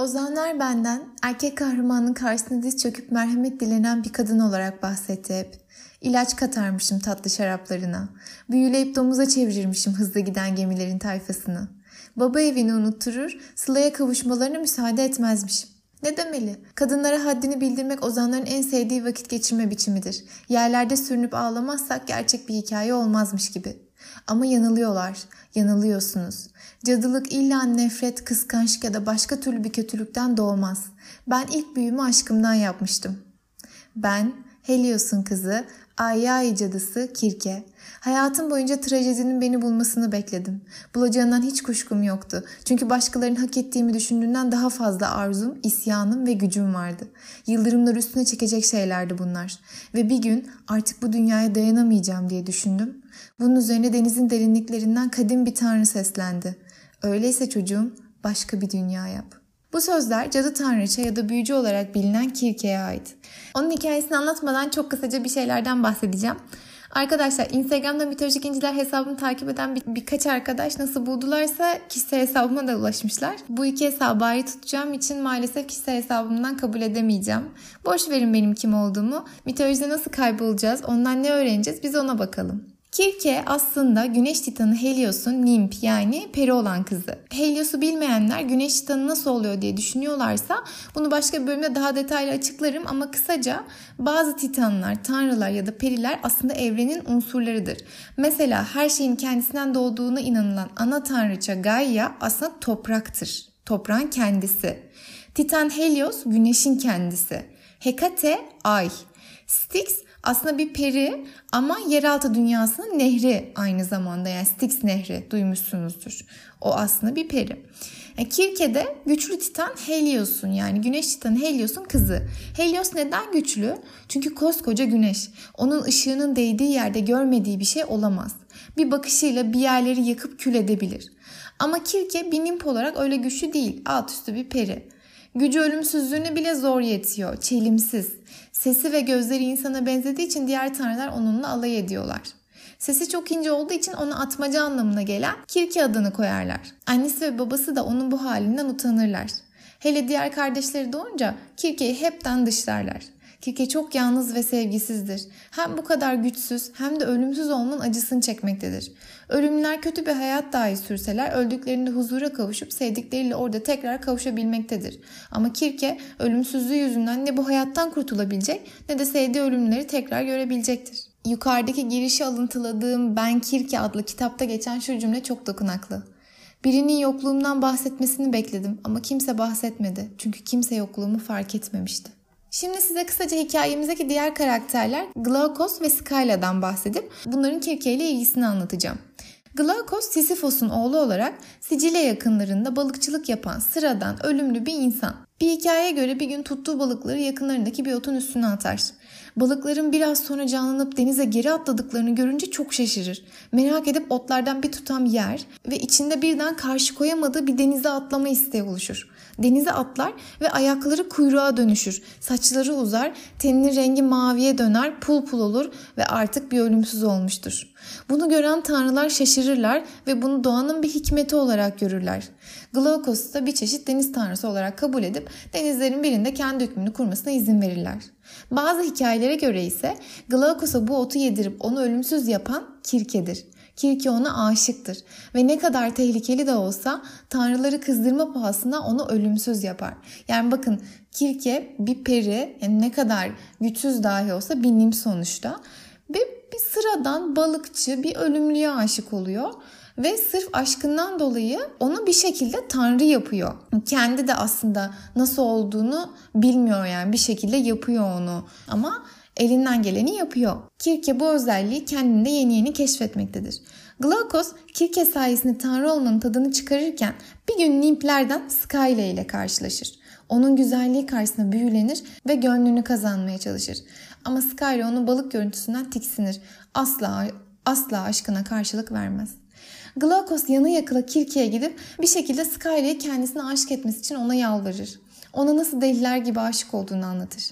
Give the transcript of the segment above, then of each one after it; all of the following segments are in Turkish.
Ozanlar benden erkek kahramanın karşısında diz çöküp merhamet dilenen bir kadın olarak bahsetti hep. İlaç katarmışım tatlı şaraplarına. Büyüleyip domuza çevirirmişim hızlı giden gemilerin tayfasını. Baba evini unutturur, Sıla'ya kavuşmalarına müsaade etmezmişim. Ne demeli? Kadınlara haddini bildirmek ozanların en sevdiği vakit geçirme biçimidir. Yerlerde sürünüp ağlamazsak gerçek bir hikaye olmazmış gibi. Ama yanılıyorlar, yanılıyorsunuz. Cadılık illa nefret, kıskançlık ya da başka türlü bir kötülükten doğmaz. Ben ilk büyümü aşkımdan yapmıştım. Ben, Helios'un kızı, Ayyai cadısı Kirke. Hayatım boyunca trajedinin beni bulmasını bekledim. Bulacağından hiç kuşkum yoktu. Çünkü başkalarının hak ettiğimi düşündüğünden daha fazla arzum, isyanım ve gücüm vardı. Yıldırımlar üstüne çekecek şeylerdi bunlar. Ve bir gün artık bu dünyaya dayanamayacağım diye düşündüm. Bunun üzerine denizin derinliklerinden kadim bir tanrı seslendi. Öyleyse çocuğum başka bir dünya yap. Bu sözler cadı tanrıça ya da büyücü olarak bilinen Kirke'ye ait. Onun hikayesini anlatmadan çok kısaca bir şeylerden bahsedeceğim. Arkadaşlar Instagram'da mitolojik inciler hesabımı takip eden bir, birkaç arkadaş nasıl buldularsa kişisel hesabıma da ulaşmışlar. Bu iki hesabı ayrı tutacağım için maalesef kişisel hesabımdan kabul edemeyeceğim. Boş verin benim kim olduğumu. Mitolojide nasıl kaybolacağız, ondan ne öğreneceğiz biz ona bakalım. Kirke aslında Güneş Titanı Helios'un nimp yani peri olan kızı. Helios'u bilmeyenler Güneş Titanı nasıl oluyor diye düşünüyorlarsa bunu başka bir bölümde daha detaylı açıklarım ama kısaca bazı titanlar, tanrılar ya da periler aslında evrenin unsurlarıdır. Mesela her şeyin kendisinden doğduğuna inanılan ana tanrıça Gaia aslında topraktır. Toprağın kendisi. Titan Helios güneşin kendisi. Hekate ay. Styx aslında bir peri ama yeraltı dünyasının nehri aynı zamanda yani Styx nehri duymuşsunuzdur. O aslında bir peri. Yani Kirke'de güçlü titan Helios'un yani güneş titanı Helios'un kızı. Helios neden güçlü? Çünkü koskoca güneş. Onun ışığının değdiği yerde görmediği bir şey olamaz. Bir bakışıyla bir yerleri yakıp kül edebilir. Ama Kirke bir nimp olarak öyle güçlü değil. Alt üstü bir peri. Gücü ölümsüzlüğüne bile zor yetiyor. Çelimsiz. Sesi ve gözleri insana benzediği için diğer tanrılar onunla alay ediyorlar. Sesi çok ince olduğu için ona atmaca anlamına gelen Kirki adını koyarlar. Annesi ve babası da onun bu halinden utanırlar. Hele diğer kardeşleri doğunca Kirke'yi hepten dışlarlar. Kirke çok yalnız ve sevgisizdir. Hem bu kadar güçsüz hem de ölümsüz olmanın acısını çekmektedir. Ölümler kötü bir hayat dahi sürseler öldüklerinde huzura kavuşup sevdikleriyle orada tekrar kavuşabilmektedir. Ama Kirke ölümsüzlüğü yüzünden ne bu hayattan kurtulabilecek ne de sevdiği ölümleri tekrar görebilecektir. Yukarıdaki girişi alıntıladığım Ben Kirke adlı kitapta geçen şu cümle çok dokunaklı. Birinin yokluğumdan bahsetmesini bekledim ama kimse bahsetmedi. Çünkü kimse yokluğumu fark etmemişti. Şimdi size kısaca hikayemizdeki diğer karakterler Glaukos ve Skyla'dan bahsedip bunların Kirke ile ilgisini anlatacağım. Glaukos Sisyphos'un oğlu olarak Sicilya yakınlarında balıkçılık yapan sıradan ölümlü bir insan. Bir hikayeye göre bir gün tuttuğu balıkları yakınlarındaki bir otun üstüne atar. Balıkların biraz sonra canlanıp denize geri atladıklarını görünce çok şaşırır. Merak edip otlardan bir tutam yer ve içinde birden karşı koyamadığı bir denize atlama isteği oluşur. Denize atlar ve ayakları kuyruğa dönüşür. Saçları uzar, teninin rengi maviye döner, pul pul olur ve artık bir ölümsüz olmuştur. Bunu gören tanrılar şaşırırlar ve bunu doğanın bir hikmeti olarak görürler. Glaukos'u da bir çeşit deniz tanrısı olarak kabul edip denizlerin birinde kendi hükmünü kurmasına izin verirler. Bazı hikayelere göre ise Glaukos'a bu otu yedirip onu ölümsüz yapan Kirke'dir. Kirke ona aşıktır ve ne kadar tehlikeli de olsa tanrıları kızdırma pahasına onu ölümsüz yapar. Yani bakın Kirke bir peri yani ne kadar güçsüz dahi olsa bir nim sonuçta ve bir sıradan balıkçı bir ölümlüye aşık oluyor ve sırf aşkından dolayı onu bir şekilde tanrı yapıyor. Kendi de aslında nasıl olduğunu bilmiyor yani bir şekilde yapıyor onu. Ama elinden geleni yapıyor. Kirke bu özelliği kendinde yeni yeni keşfetmektedir. Glaukos Kirke sayesinde tanrı olmanın tadını çıkarırken bir gün nimplerden Skyle ile karşılaşır. Onun güzelliği karşısında büyülenir ve gönlünü kazanmaya çalışır. Ama Skyle onun balık görüntüsünden tiksinir. Asla asla aşkına karşılık vermez. Glaukos yanı yakıla Kirke'ye gidip bir şekilde Skyle'ye kendisine aşık etmesi için ona yalvarır. Ona nasıl deliler gibi aşık olduğunu anlatır.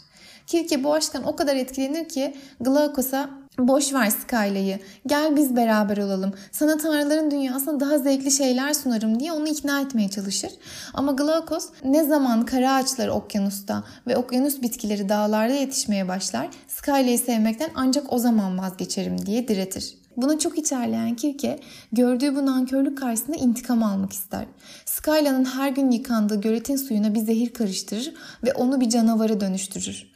Kirke bu aşktan o kadar etkilenir ki Glaukos'a Boş ver Skyla'yı. Gel biz beraber olalım. Sana tanrıların dünyasında daha zevkli şeyler sunarım diye onu ikna etmeye çalışır. Ama Glaukos ne zaman kara ağaçları okyanusta ve okyanus bitkileri dağlarda yetişmeye başlar, Skyla'yı sevmekten ancak o zaman vazgeçerim diye diretir. Buna çok içerleyen Kirke gördüğü bu nankörlük karşısında intikam almak ister. Skyla'nın her gün yıkandığı göletin suyuna bir zehir karıştırır ve onu bir canavara dönüştürür.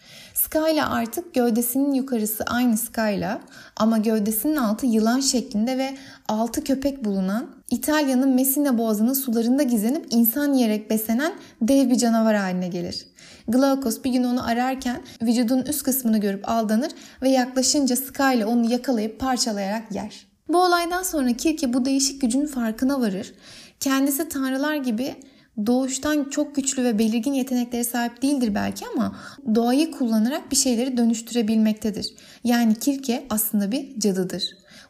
Skyla artık gövdesinin yukarısı aynı Skyla ama gövdesinin altı yılan şeklinde ve altı köpek bulunan İtalya'nın Messina boğazının sularında gizlenip insan yiyerek beslenen dev bir canavar haline gelir. Glaukos bir gün onu ararken vücudun üst kısmını görüp aldanır ve yaklaşınca Skyla onu yakalayıp parçalayarak yer. Bu olaydan sonra Kirke bu değişik gücün farkına varır. Kendisi tanrılar gibi doğuştan çok güçlü ve belirgin yeteneklere sahip değildir belki ama doğayı kullanarak bir şeyleri dönüştürebilmektedir. Yani Kirke aslında bir cadıdır.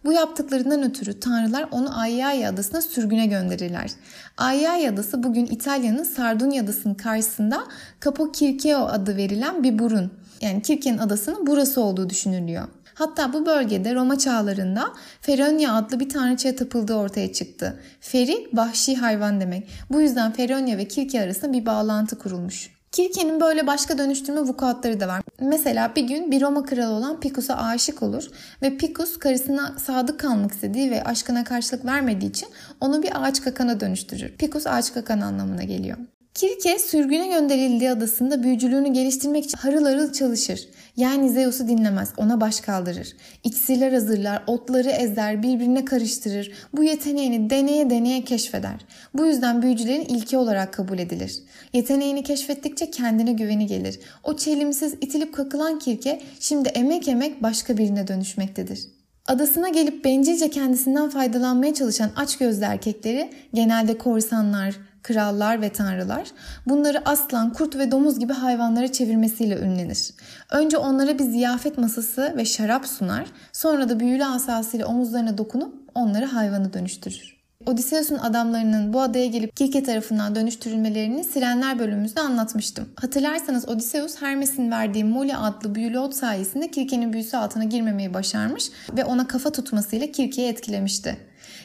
Bu yaptıklarından ötürü tanrılar onu Aiaia adasına sürgüne gönderirler. Aiaia adası bugün İtalya'nın Sardunya adasının karşısında Capo Kirkeo adı verilen bir burun. Yani Kirke'nin adasının burası olduğu düşünülüyor. Hatta bu bölgede Roma çağlarında Feronia adlı bir tanrıçaya tapıldığı ortaya çıktı. Feri vahşi hayvan demek. Bu yüzden Feronia ve Kirke arasında bir bağlantı kurulmuş. Kirke'nin böyle başka dönüştürme vukuatları da var. Mesela bir gün bir Roma kralı olan Picus'a aşık olur ve Picus karısına sadık kalmak istediği ve aşkına karşılık vermediği için onu bir ağaç kakana dönüştürür. Picus ağaç kakan anlamına geliyor. Kirke sürgüne gönderildiği adasında büyücülüğünü geliştirmek için harıl harıl çalışır. Yani Zeus'u dinlemez, ona baş kaldırır. İksirler hazırlar, otları ezer, birbirine karıştırır. Bu yeteneğini deneye deneye keşfeder. Bu yüzden büyücülerin ilki olarak kabul edilir. Yeteneğini keşfettikçe kendine güveni gelir. O çelimsiz itilip kakılan Kirke şimdi emek emek başka birine dönüşmektedir. Adasına gelip bencilce kendisinden faydalanmaya çalışan aç gözlü erkekleri genelde korsanlar, krallar ve tanrılar bunları aslan, kurt ve domuz gibi hayvanlara çevirmesiyle ünlenir. Önce onlara bir ziyafet masası ve şarap sunar, sonra da büyülü asasıyla omuzlarına dokunup onları hayvana dönüştürür. Odysseus'un adamlarının bu adaya gelip Kirke tarafından dönüştürülmelerini Sirenler bölümümüzde anlatmıştım. Hatırlarsanız Odysseus Hermes'in verdiği Moli adlı büyülü ot sayesinde Kirke'nin büyüsü altına girmemeyi başarmış ve ona kafa tutmasıyla Kirke'yi etkilemişti.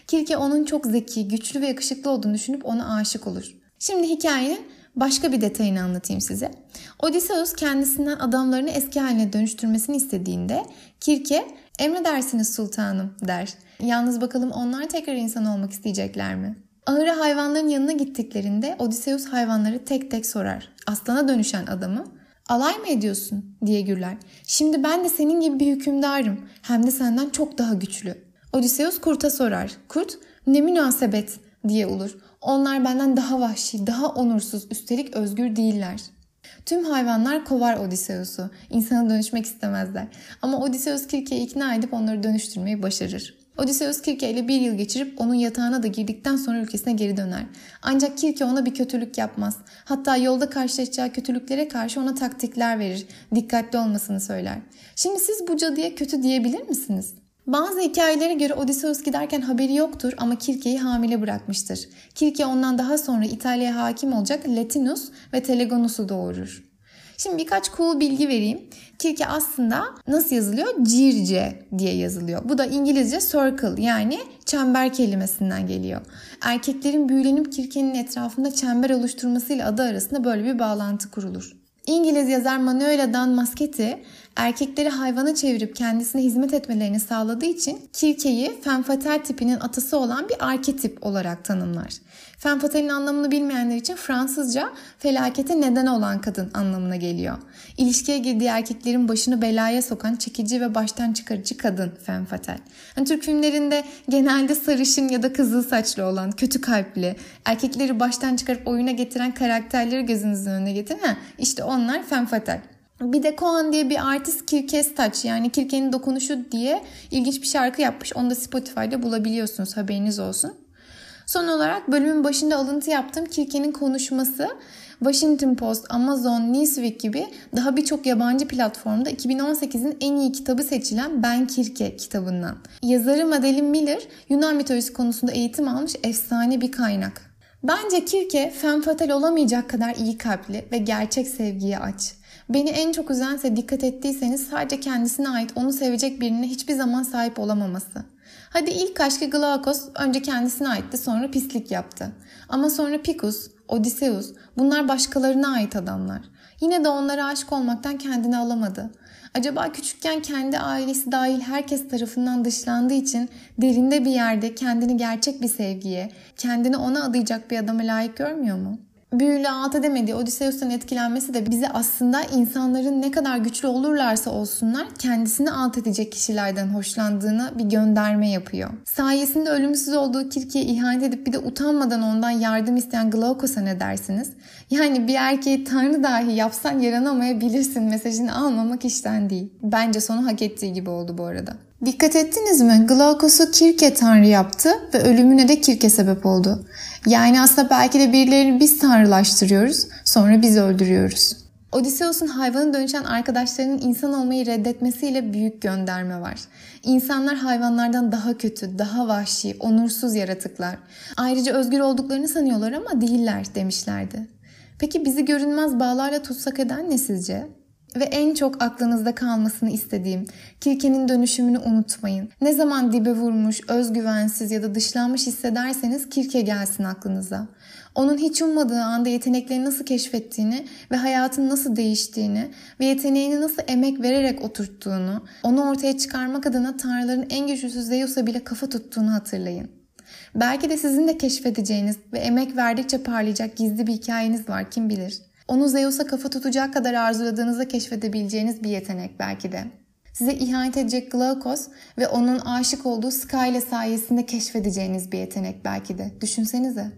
Kirke onun çok zeki, güçlü ve yakışıklı olduğunu düşünüp ona aşık olur. Şimdi hikayenin başka bir detayını anlatayım size. Odysseus kendisinden adamlarını eski haline dönüştürmesini istediğinde Kirke emredersiniz sultanım der. Yalnız bakalım onlar tekrar insan olmak isteyecekler mi? Ahıra hayvanların yanına gittiklerinde Odysseus hayvanları tek tek sorar. Aslana dönüşen adamı alay mı ediyorsun diye gürler. Şimdi ben de senin gibi bir hükümdarım. Hem de senden çok daha güçlü. Odysseus kurta sorar. Kurt ne münasebet diye olur. Onlar benden daha vahşi, daha onursuz, üstelik özgür değiller. Tüm hayvanlar kovar Odysseus'u. İnsana dönüşmek istemezler. Ama Odysseus Kirke'yi ikna edip onları dönüştürmeyi başarır. Odysseus Kirke ile bir yıl geçirip onun yatağına da girdikten sonra ülkesine geri döner. Ancak Kirke ona bir kötülük yapmaz. Hatta yolda karşılaşacağı kötülüklere karşı ona taktikler verir. Dikkatli olmasını söyler. Şimdi siz bu cadıya kötü diyebilir misiniz? Bazı hikayelere göre Odysseus giderken haberi yoktur ama Kirke'yi hamile bırakmıştır. Kirke ondan daha sonra İtalya'ya hakim olacak Latinus ve Telegonus'u doğurur. Şimdi birkaç cool bilgi vereyim. Kirke aslında nasıl yazılıyor? Circe diye yazılıyor. Bu da İngilizce circle yani çember kelimesinden geliyor. Erkeklerin büyülenip Kirke'nin etrafında çember oluşturmasıyla adı arasında böyle bir bağlantı kurulur. İngiliz yazar Manuela Dan Maschetti erkekleri hayvana çevirip kendisine hizmet etmelerini sağladığı için Kirke'yi femme tipinin atası olan bir arketip olarak tanımlar. Femme anlamını bilmeyenler için Fransızca felakete neden olan kadın anlamına geliyor. İlişkiye girdiği erkeklerin başını belaya sokan çekici ve baştan çıkarıcı kadın femme Yani Türk filmlerinde genelde sarışın ya da kızıl saçlı olan, kötü kalpli, erkekleri baştan çıkarıp oyuna getiren karakterleri gözünüzün önüne getirin. Ha, işte onlar femme bir de Kohan diye bir artist Kirkes Touch yani Kirke'nin dokunuşu diye ilginç bir şarkı yapmış. Onu da Spotify'da bulabiliyorsunuz haberiniz olsun. Son olarak bölümün başında alıntı yaptığım Kirke'nin konuşması Washington Post, Amazon, Newsweek gibi daha birçok yabancı platformda 2018'in en iyi kitabı seçilen Ben Kirke kitabından. Yazarı Madeline Miller Yunan mitolojisi konusunda eğitim almış efsane bir kaynak. Bence Kirke femme olamayacak kadar iyi kalpli ve gerçek sevgiye aç. Beni en çok üzense dikkat ettiyseniz sadece kendisine ait onu sevecek birine hiçbir zaman sahip olamaması. Hadi ilk aşkı Glaukos önce kendisine aitti sonra pislik yaptı. Ama sonra Picus, Odysseus bunlar başkalarına ait adamlar. Yine de onlara aşık olmaktan kendini alamadı. Acaba küçükken kendi ailesi dahil herkes tarafından dışlandığı için derinde bir yerde kendini gerçek bir sevgiye, kendini ona adayacak bir adama layık görmüyor mu? Büyüyle alt edemediği Odysseus'tan etkilenmesi de bize aslında insanların ne kadar güçlü olurlarsa olsunlar kendisini alt edecek kişilerden hoşlandığını bir gönderme yapıyor. Sayesinde ölümsüz olduğu Kirke'ye ihanet edip bir de utanmadan ondan yardım isteyen Glaukos'a ne dersiniz? Yani bir erkeği tanrı dahi yapsan yaranamayabilirsin mesajını almamak işten değil. Bence sonu hak ettiği gibi oldu bu arada. Dikkat ettiniz mi? Glaukos'u Kirke tanrı yaptı ve ölümüne de Kirke sebep oldu. Yani aslında belki de birilerini biz tanrılaştırıyoruz, sonra biz öldürüyoruz. Odysseus'un hayvana dönüşen arkadaşlarının insan olmayı reddetmesiyle büyük gönderme var. İnsanlar hayvanlardan daha kötü, daha vahşi, onursuz yaratıklar. Ayrıca özgür olduklarını sanıyorlar ama değiller demişlerdi. Peki bizi görünmez bağlarla tutsak eden ne sizce? Ve en çok aklınızda kalmasını istediğim Kirke'nin dönüşümünü unutmayın. Ne zaman dibe vurmuş, özgüvensiz ya da dışlanmış hissederseniz Kirke gelsin aklınıza. Onun hiç ummadığı anda yeteneklerini nasıl keşfettiğini ve hayatın nasıl değiştiğini ve yeteneğini nasıl emek vererek oturttuğunu, onu ortaya çıkarmak adına tanrıların en güçlüsü Zeus'a bile kafa tuttuğunu hatırlayın. Belki de sizin de keşfedeceğiniz ve emek verdikçe parlayacak gizli bir hikayeniz var kim bilir. Onu Zeus'a kafa tutacak kadar arzuladığınızda keşfedebileceğiniz bir yetenek belki de. Size ihanet edecek Glaukos ve onun aşık olduğu Skyle sayesinde keşfedeceğiniz bir yetenek belki de. Düşünsenize.